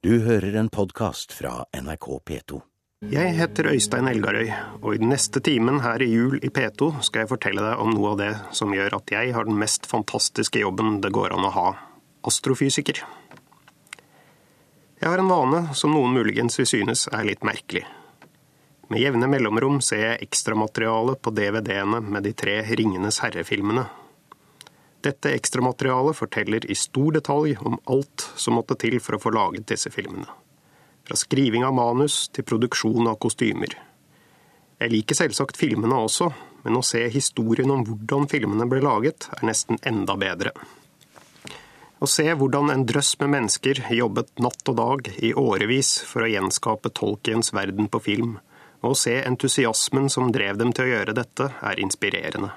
Du hører en podkast fra NRK P2. Jeg heter Øystein Elgarøy, og i den neste timen her i Jul i P2 skal jeg fortelle deg om noe av det som gjør at jeg har den mest fantastiske jobben det går an å ha astrofysiker. Jeg har en vane som noen muligens vil synes er litt merkelig. Med jevne mellomrom ser jeg ekstramaterialet på DVD-ene med de tre Ringenes herre-filmene dette ekstramaterialet forteller i stor detalj om alt som måtte til for å få laget disse filmene. Fra skriving av manus til produksjon av kostymer. Jeg liker selvsagt filmene også, men å se historien om hvordan filmene ble laget, er nesten enda bedre. Å se hvordan en drøss med mennesker jobbet natt og dag i årevis for å gjenskape Tolkiens verden på film, og å se entusiasmen som drev dem til å gjøre dette, er inspirerende.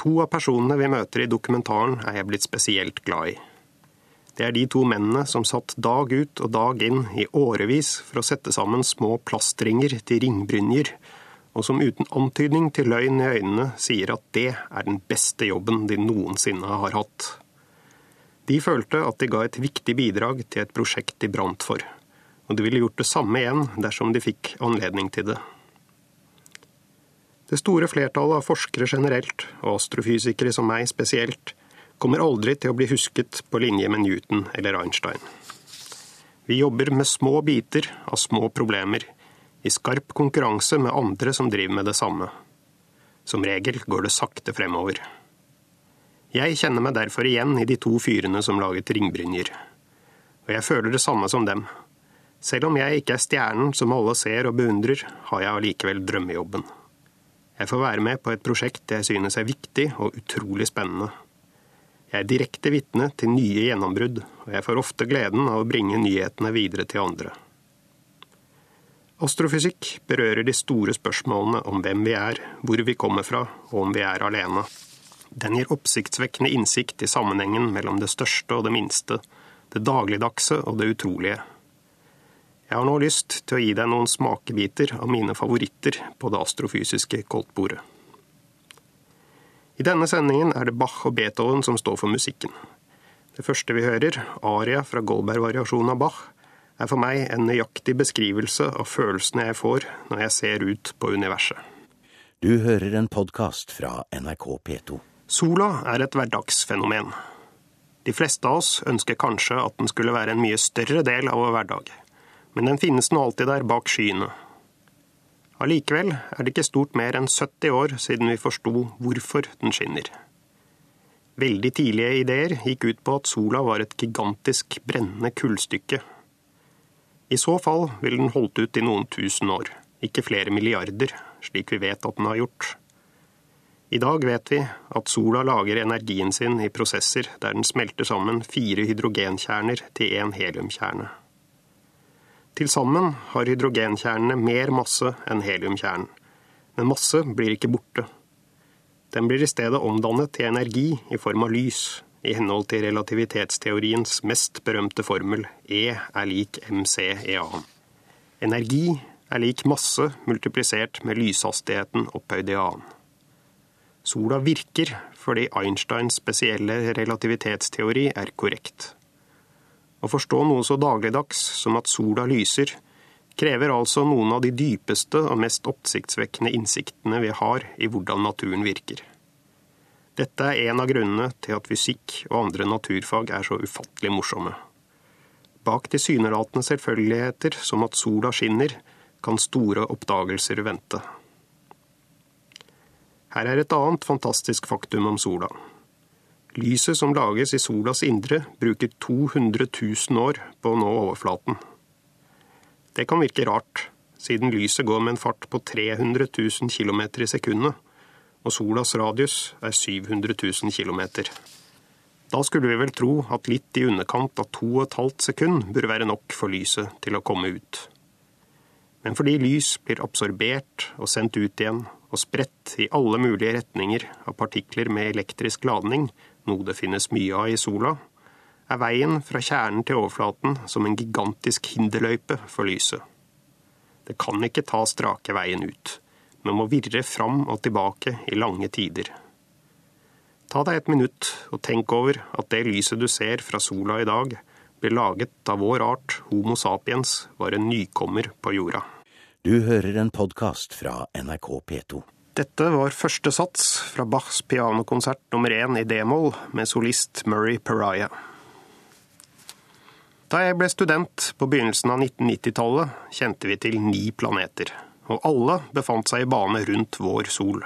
To av personene vi møter i dokumentaren, er jeg blitt spesielt glad i. Det er de to mennene som satt dag ut og dag inn i årevis for å sette sammen små plastringer til ringbrynjer, og som uten antydning til løgn i øynene sier at det er den beste jobben de noensinne har hatt. De følte at de ga et viktig bidrag til et prosjekt de brant for, og de ville gjort det samme igjen dersom de fikk anledning til det. Det store flertallet av forskere generelt, og astrofysikere som meg spesielt, kommer aldri til å bli husket på linje med Newton eller Einstein. Vi jobber med små biter av små problemer, i skarp konkurranse med andre som driver med det samme. Som regel går det sakte fremover. Jeg kjenner meg derfor igjen i de to fyrene som laget ringbrynjer. Og jeg føler det samme som dem. Selv om jeg ikke er stjernen som alle ser og beundrer, har jeg allikevel drømmejobben. Jeg får være med på et prosjekt jeg synes er viktig og utrolig spennende. Jeg er direkte vitne til nye gjennombrudd, og jeg får ofte gleden av å bringe nyhetene videre til andre. Astrofysikk berører de store spørsmålene om hvem vi er, hvor vi kommer fra, og om vi er alene. Den gir oppsiktsvekkende innsikt i sammenhengen mellom det største og det minste, det dagligdagse og det utrolige. Jeg har nå lyst til å gi deg noen smakebiter av mine favoritter på det astrofysiske koldtbordet. I denne sendingen er det Bach og Beethoven som står for musikken. Det første vi hører, aria fra Goldberg-variasjonen av Bach, er for meg en nøyaktig beskrivelse av følelsene jeg får når jeg ser ut på universet. Du hører en podkast fra NRK P2. Sola er et hverdagsfenomen. De fleste av oss ønsker kanskje at den skulle være en mye større del av vår hverdag men den finnes nå alltid der bak skyene. Allikevel er det ikke stort mer enn 70 år siden vi forsto hvorfor den skinner. Veldig tidlige ideer gikk ut på at sola var et gigantisk brennende kullstykke. I så fall ville den holdt ut i noen tusen år, ikke flere milliarder, slik vi vet at den har gjort. I dag vet vi at sola lager energien sin i prosesser der den smelter sammen fire hydrogenkjerner til én heliumkjerne. Til sammen har hydrogenkjernene mer masse enn heliumkjernen, men masse blir ikke borte. Den blir i stedet omdannet til energi i form av lys, i henhold til relativitetsteoriens mest berømte formel E er lik mc-EA. Energi er lik masse multiplisert med lyshastigheten opphøyd i annen. Sola virker fordi Einsteins spesielle relativitetsteori er korrekt. Å forstå noe så dagligdags som at sola lyser, krever altså noen av de dypeste og mest oppsiktsvekkende innsiktene vi har i hvordan naturen virker. Dette er en av grunnene til at fysikk og andre naturfag er så ufattelig morsomme. Bak tilsynelatende selvfølgeligheter som at sola skinner, kan store oppdagelser vente. Her er et annet fantastisk faktum om sola. Lyset som lages i solas indre, bruker 200 000 år på å nå overflaten. Det kan virke rart, siden lyset går med en fart på 300 000 km i sekundet, og solas radius er 700 000 km. Da skulle vi vel tro at litt i underkant av 2,5 sekund burde være nok for lyset til å komme ut. Men fordi lys blir absorbert og sendt ut igjen, og spredt i alle mulige retninger av partikler med elektrisk ladning, noe det finnes mye av i sola, er veien fra kjernen til overflaten som en gigantisk hinderløype for lyset. Det kan ikke ta strake veien ut, men må virre fram og tilbake i lange tider. Ta deg et minutt og tenk over at det lyset du ser fra sola i dag, ble laget da vår art, Homo sapiens, var en nykommer på jorda. Du hører en podkast fra NRK P2. Dette var første sats fra Bachs pianokonsert nummer én i d-moll med solist Murray Pariah. Da jeg ble student på begynnelsen av 1990-tallet, kjente vi til ni planeter, og alle befant seg i bane rundt vår sol.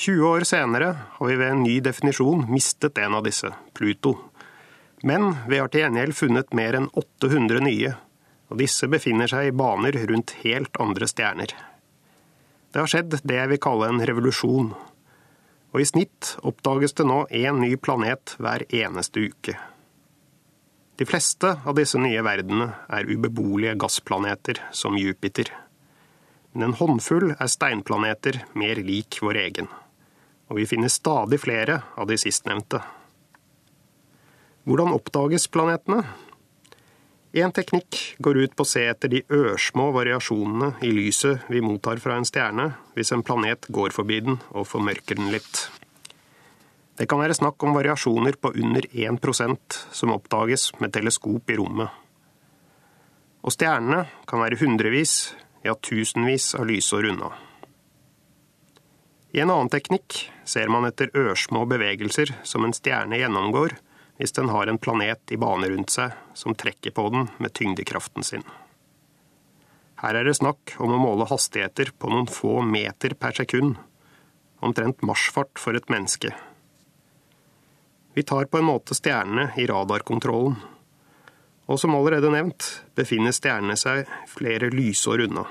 20 år senere har vi ved en ny definisjon mistet en av disse, Pluto. Men vi har til gjengjeld funnet mer enn 800 nye, og disse befinner seg i baner rundt helt andre stjerner. Det har skjedd det jeg vil kalle en revolusjon, og i snitt oppdages det nå én ny planet hver eneste uke. De fleste av disse nye verdenene er ubeboelige gassplaneter som Jupiter. Men en håndfull er steinplaneter mer lik vår egen, og vi finner stadig flere av de sistnevnte. Hvordan oppdages planetene? En teknikk går ut på å se etter de ørsmå variasjonene i lyset vi mottar fra en stjerne hvis en planet går forbi den og formørker den litt. Det kan være snakk om variasjoner på under 1% som oppdages med teleskop i rommet. Og stjernene kan være hundrevis, ja tusenvis av lysår unna. I en annen teknikk ser man etter ørsmå bevegelser som en stjerne gjennomgår hvis den har en planet i bane rundt seg som trekker på den med tyngdekraften sin. Her er det snakk om å måle hastigheter på noen få meter per sekund, omtrent marsjfart for et menneske. Vi tar på en måte stjernene i radarkontrollen, og som allerede nevnt befinner stjernene seg flere lysår unna.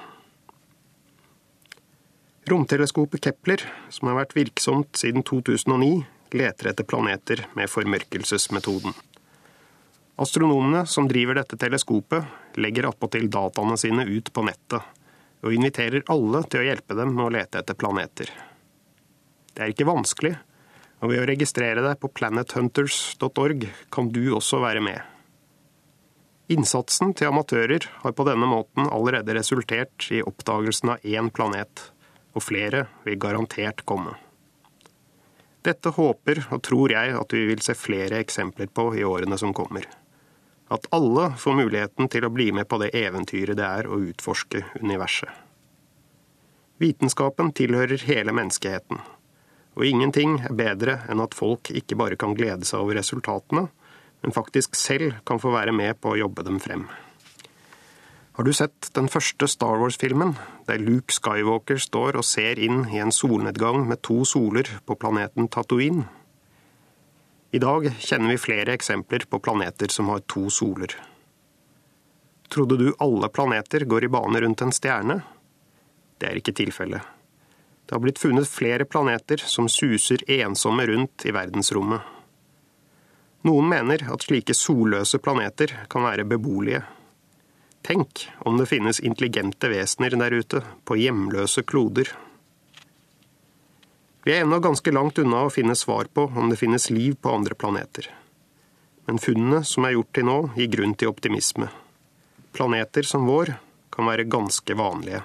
Romteleskopet Kepler, som har vært virksomt siden 2009, leter etter planeter med formørkelsesmetoden. Astronomene som driver dette teleskopet, legger attpåtil dataene sine ut på nettet, og inviterer alle til å hjelpe dem med å lete etter planeter. Det er ikke vanskelig, og ved å registrere deg på planethunters.org kan du også være med. Innsatsen til amatører har på denne måten allerede resultert i oppdagelsen av én planet, og flere vil garantert komme. Dette håper og tror jeg at vi vil se flere eksempler på i årene som kommer. At alle får muligheten til å bli med på det eventyret det er å utforske universet. Vitenskapen tilhører hele menneskeheten, og ingenting er bedre enn at folk ikke bare kan glede seg over resultatene, men faktisk selv kan få være med på å jobbe dem frem. Har du sett den første Star Wars-filmen, der Luke Skywalker står og ser inn i en solnedgang med to soler på planeten Tatooine? I dag kjenner vi flere eksempler på planeter som har to soler. Trodde du alle planeter går i bane rundt en stjerne? Det er ikke tilfellet. Det har blitt funnet flere planeter som suser ensomme rundt i verdensrommet. Noen mener at slike solløse planeter kan være beboelige. Tenk om det finnes intelligente vesener der ute, på hjemløse kloder. Vi er ennå ganske langt unna å finne svar på om det finnes liv på andre planeter. Men funnene som er gjort til nå, gir grunn til optimisme. Planeter som vår kan være ganske vanlige.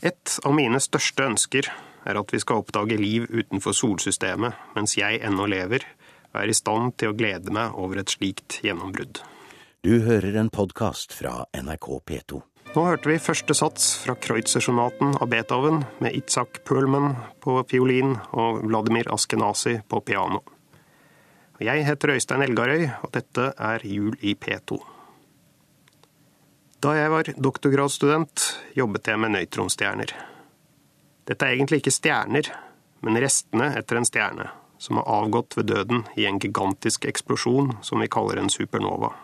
Et av mine største ønsker er at vi skal oppdage liv utenfor solsystemet mens jeg ennå lever, og er i stand til å glede meg over et slikt gjennombrudd. Du hører en podkast fra NRK P2. Nå hørte vi første sats fra Kreutzer-sonaten av Beethoven med Itzak Perlman på fiolin og Vladimir Askenazi på piano. Jeg heter Øystein Elgarøy, og dette er Jul i P2. Da jeg var doktorgradsstudent, jobbet jeg med nøytronstjerner. Dette er egentlig ikke stjerner, men restene etter en stjerne, som har avgått ved døden i en gigantisk eksplosjon som vi kaller en supernova.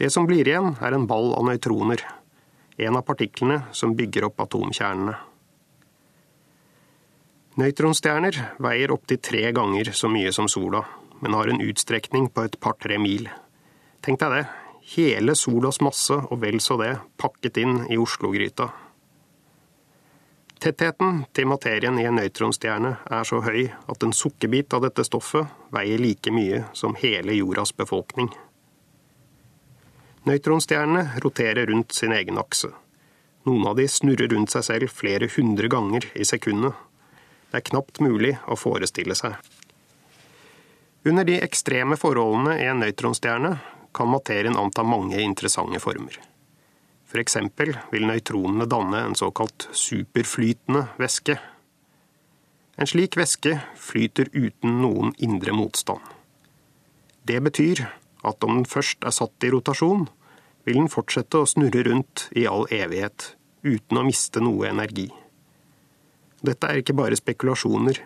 Det som blir igjen, er en ball av nøytroner, en av partiklene som bygger opp atomkjernene. Nøytronstjerner veier opptil tre ganger så mye som sola, men har en utstrekning på et par-tre mil. Tenk deg det, hele solas masse og vel så det, pakket inn i Oslo-gryta. Tettheten til materien i en nøytronstjerne er så høy at en sukkerbit av dette stoffet veier like mye som hele jordas befolkning. Nøytronstjernene roterer rundt sin egen akse. Noen av de snurrer rundt seg selv flere hundre ganger i sekundet. Det er knapt mulig å forestille seg. Under de ekstreme forholdene i en nøytronstjerne kan materien anta mange interessante former. For eksempel vil nøytronene danne en såkalt superflytende væske. En slik væske flyter uten noen indre motstand. Det betyr at om den først er satt i rotasjon, vil den fortsette å snurre rundt i all evighet, uten å miste noe energi. Dette er ikke bare spekulasjoner,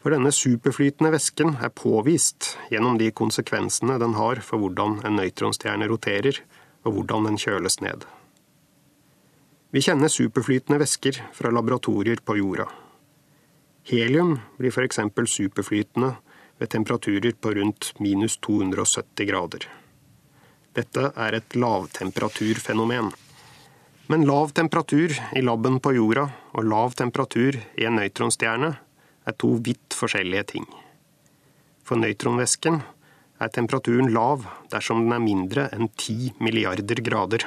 for denne superflytende væsken er påvist gjennom de konsekvensene den har for hvordan en nøytronstjerne roterer, og hvordan den kjøles ned. Vi kjenner superflytende væsker fra laboratorier på jorda. Helium blir f.eks. superflytende ved temperaturer på rundt minus 270 grader. Dette er et lavtemperaturfenomen. Men lav temperatur i laben på jorda og lav temperatur i en nøytronstjerne er to vidt forskjellige ting. For nøytronvæsken er temperaturen lav dersom den er mindre enn 10 milliarder grader.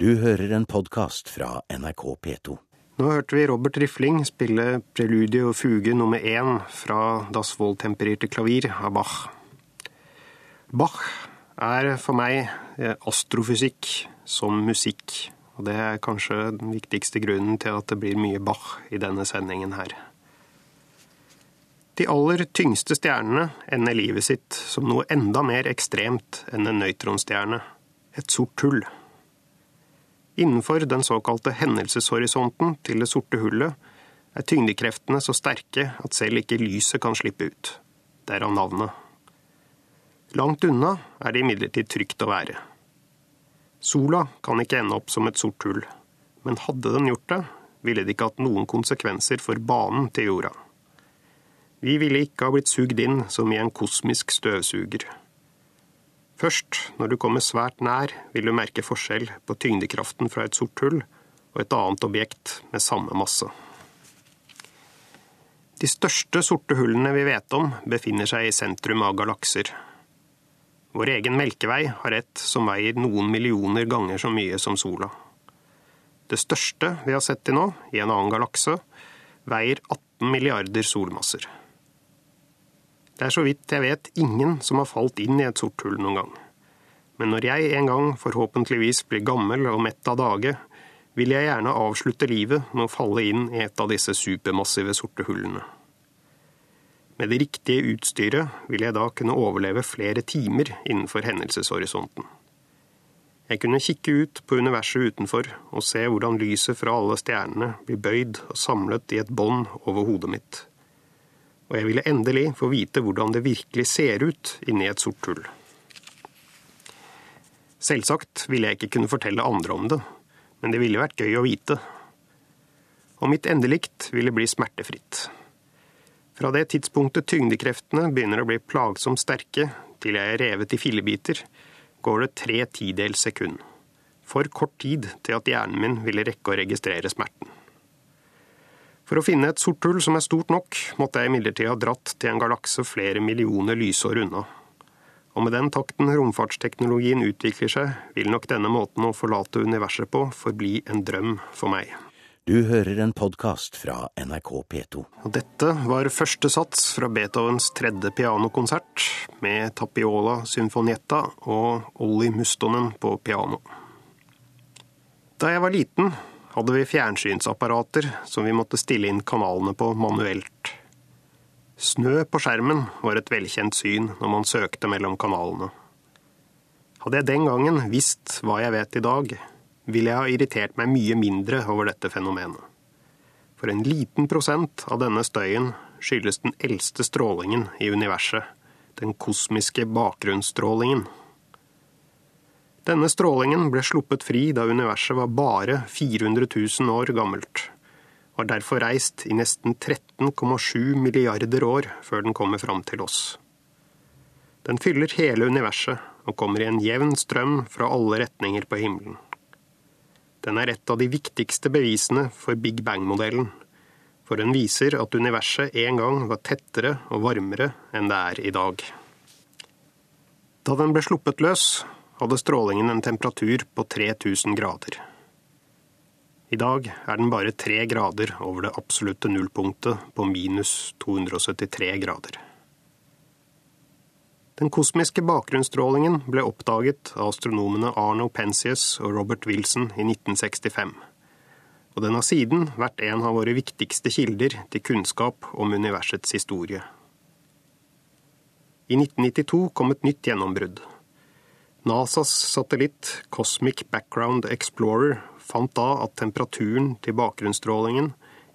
Du hører en podkast fra NRK P2. Nå hørte vi Robert Rifling spille preludie og fuge nummer én fra Das Wohltempererte Klavier av Bach. Bach er for meg eh, astrofysikk som musikk, og det er kanskje den viktigste grunnen til at det blir mye Bach i denne sendingen her. De aller tyngste stjernene ender livet sitt som noe enda mer ekstremt enn en nøytronstjerne et sort hull. Innenfor den såkalte hendelseshorisonten til det sorte hullet er tyngdekreftene så sterke at selv ikke lyset kan slippe ut. Derav navnet. Langt unna er det imidlertid trygt å være. Sola kan ikke ende opp som et sort hull, men hadde den gjort det, ville det ikke hatt noen konsekvenser for banen til jorda. Vi ville ikke ha blitt sugd inn som i en kosmisk støvsuger. Først når du kommer svært nær, vil du merke forskjell på tyngdekraften fra et sort hull og et annet objekt med samme masse. De største sorte hullene vi vet om, befinner seg i sentrum av galakser. Vår egen Melkevei har et som veier noen millioner ganger så mye som sola. Det største vi har sett til nå, i en annen galakse, veier 18 milliarder solmasser. Det er så vidt jeg vet ingen som har falt inn i et sort hull noen gang. Men når jeg en gang forhåpentligvis blir gammel og mett av dage, vil jeg gjerne avslutte livet med å falle inn i et av disse supermassive sorte hullene. Med det riktige utstyret vil jeg da kunne overleve flere timer innenfor hendelseshorisonten. Jeg kunne kikke ut på universet utenfor og se hvordan lyset fra alle stjernene blir bøyd og samlet i et bånd over hodet mitt og jeg ville endelig få vite hvordan det virkelig ser ut inni et sort hull. Selvsagt ville jeg ikke kunne fortelle andre om det, men det ville vært gøy å vite. Og mitt endelikt ville bli smertefritt. Fra det tidspunktet tyngdekreftene begynner å bli plagsomt sterke, til jeg er revet i fillebiter, går det tre tidels sekund. For kort tid til at hjernen min ville rekke å registrere smerten. For å finne et sort hull som er stort nok, måtte jeg imidlertid ha dratt til en galakse flere millioner lysår unna. Og med den takten romfartsteknologien utvikler seg, vil nok denne måten å forlate universet på forbli en drøm for meg. Du hører en podkast fra NRK P2. Og dette var første sats fra Beethovens tredje pianokonsert, med Tapiola Symfonietta og Olli Mustonen på piano. Da jeg var liten, hadde vi fjernsynsapparater som vi måtte stille inn kanalene på manuelt. Snø på skjermen var et velkjent syn når man søkte mellom kanalene. Hadde jeg den gangen visst hva jeg vet i dag, ville jeg ha irritert meg mye mindre over dette fenomenet. For en liten prosent av denne støyen skyldes den eldste strålingen i universet, den kosmiske bakgrunnsstrålingen. Denne strålingen ble sluppet fri da universet var bare 400 000 år gammelt, og har derfor reist i nesten 13,7 milliarder år før den kommer fram til oss. Den fyller hele universet og kommer i en jevn strøm fra alle retninger på himmelen. Den er et av de viktigste bevisene for Big Bang-modellen, for den viser at universet en gang var tettere og varmere enn det er i dag. Da den ble sluppet løs, hadde strålingen en temperatur på 3000 grader. I dag er den bare tre grader over det absolutte nullpunktet på minus 273 grader. Den kosmiske bakgrunnsstrålingen ble oppdaget av astronomene Arno Penzius og Robert Wilson i 1965, og den har siden vært en av våre viktigste kilder til kunnskap om universets historie. I 1992 kom et nytt gjennombrudd. NASAs satellitt Cosmic Background Explorer fant da at temperaturen til bakgrunnsstrålingen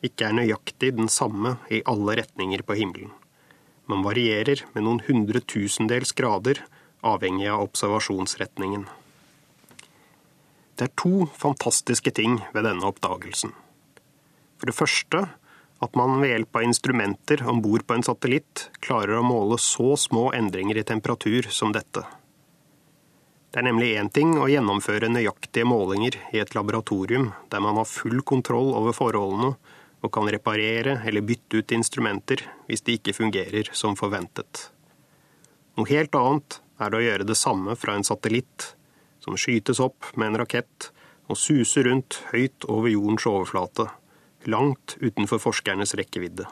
ikke er nøyaktig den samme i alle retninger på himmelen, men varierer med noen hundretusendels grader avhengig av observasjonsretningen. Det er to fantastiske ting ved denne oppdagelsen. For det første at man ved hjelp av instrumenter om bord på en satellitt klarer å måle så små endringer i temperatur som dette. Det er nemlig én ting å gjennomføre nøyaktige målinger i et laboratorium der man har full kontroll over forholdene og kan reparere eller bytte ut instrumenter hvis de ikke fungerer som forventet. Noe helt annet er det å gjøre det samme fra en satellitt som skytes opp med en rakett og suser rundt høyt over jordens overflate langt utenfor forskernes rekkevidde.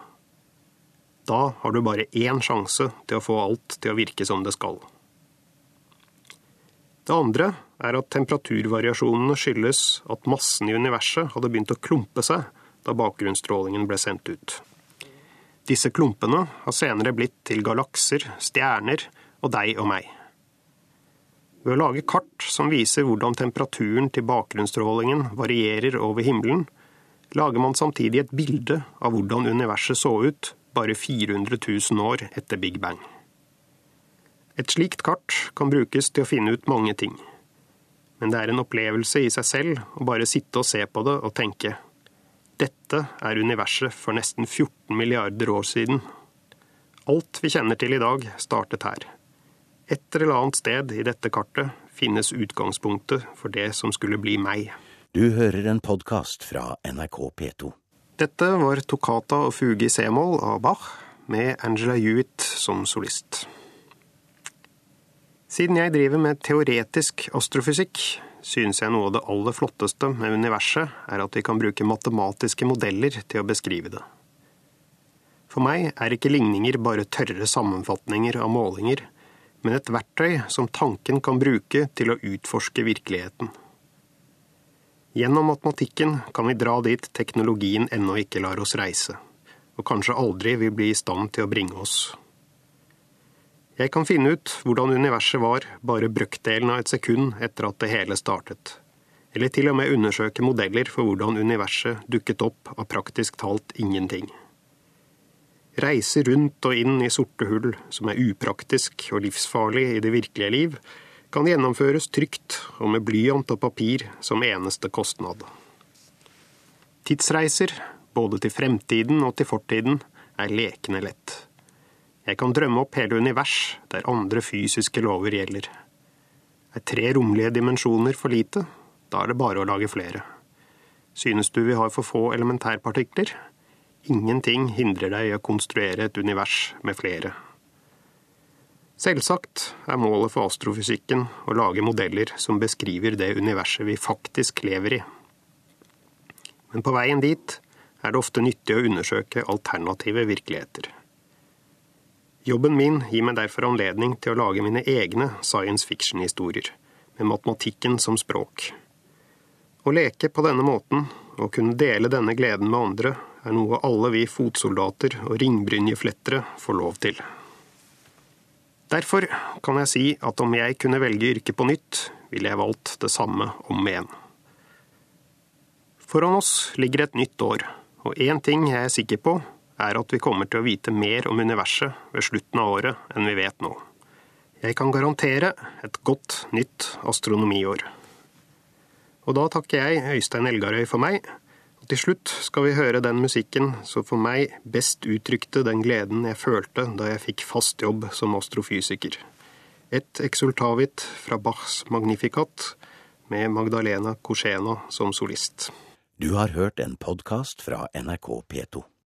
Da har du bare én sjanse til å få alt til å virke som det skal. Det andre er at temperaturvariasjonene skyldes at massen i universet hadde begynt å klumpe seg da bakgrunnsstrålingen ble sendt ut. Disse klumpene har senere blitt til galakser, stjerner og deg og meg. Ved å lage kart som viser hvordan temperaturen til bakgrunnsstrålingen varierer over himmelen, lager man samtidig et bilde av hvordan universet så ut bare 400 000 år etter Big Bang. Et slikt kart kan brukes til å finne ut mange ting. Men det er en opplevelse i seg selv å bare sitte og se på det og tenke dette er universet for nesten 14 milliarder år siden. Alt vi kjenner til i dag, startet her. Et eller annet sted i dette kartet finnes utgangspunktet for det som skulle bli meg. Du hører en podkast fra NRK P2. Dette var Toccata og fuge i c-moll av Bach, med Angela Hewitt som solist. Siden jeg driver med teoretisk astrofysikk, synes jeg noe av det aller flotteste med universet er at vi kan bruke matematiske modeller til å beskrive det. For meg er ikke ligninger bare tørre sammenfatninger av målinger, men et verktøy som tanken kan bruke til å utforske virkeligheten. Gjennom matematikken kan vi dra dit teknologien ennå ikke lar oss reise, og kanskje aldri vil bli i stand til å bringe oss. Jeg kan finne ut hvordan universet var bare brøkdelen av et sekund etter at det hele startet, eller til og med undersøke modeller for hvordan universet dukket opp av praktisk talt ingenting. Reise rundt og inn i sorte hull, som er upraktisk og livsfarlig i det virkelige liv, kan gjennomføres trygt og med blyant og papir som eneste kostnad. Tidsreiser, både til fremtiden og til fortiden, er lekende lett. Jeg kan drømme opp hele univers der andre fysiske lover gjelder. Er tre romlige dimensjoner for lite? Da er det bare å lage flere. Synes du vi har for få elementærpartikler? Ingenting hindrer deg i å konstruere et univers med flere. Selvsagt er målet for astrofysikken å lage modeller som beskriver det universet vi faktisk lever i. Men på veien dit er det ofte nyttig å undersøke alternative virkeligheter. Jobben min gir meg derfor anledning til å lage mine egne science fiction-historier, med matematikken som språk. Å leke på denne måten og kunne dele denne gleden med andre er noe alle vi fotsoldater og ringbrynjeflettere får lov til. Derfor kan jeg si at om jeg kunne velge yrke på nytt, ville jeg valgt det samme om igjen. Foran oss ligger et nytt år, og én ting jeg er sikker på, er at vi kommer til å vite mer om universet ved slutten av året enn vi vet nå. Jeg kan garantere et godt nytt astronomiår. Og da takker jeg Øystein Elgarøy for meg, til slutt skal vi høre den musikken som for meg best uttrykte den gleden jeg følte da jeg fikk fast jobb som astrofysiker. Et exultavit fra Bachs Magnificat med Magdalena Korsena som solist. Du har hørt en podkast fra NRK P2.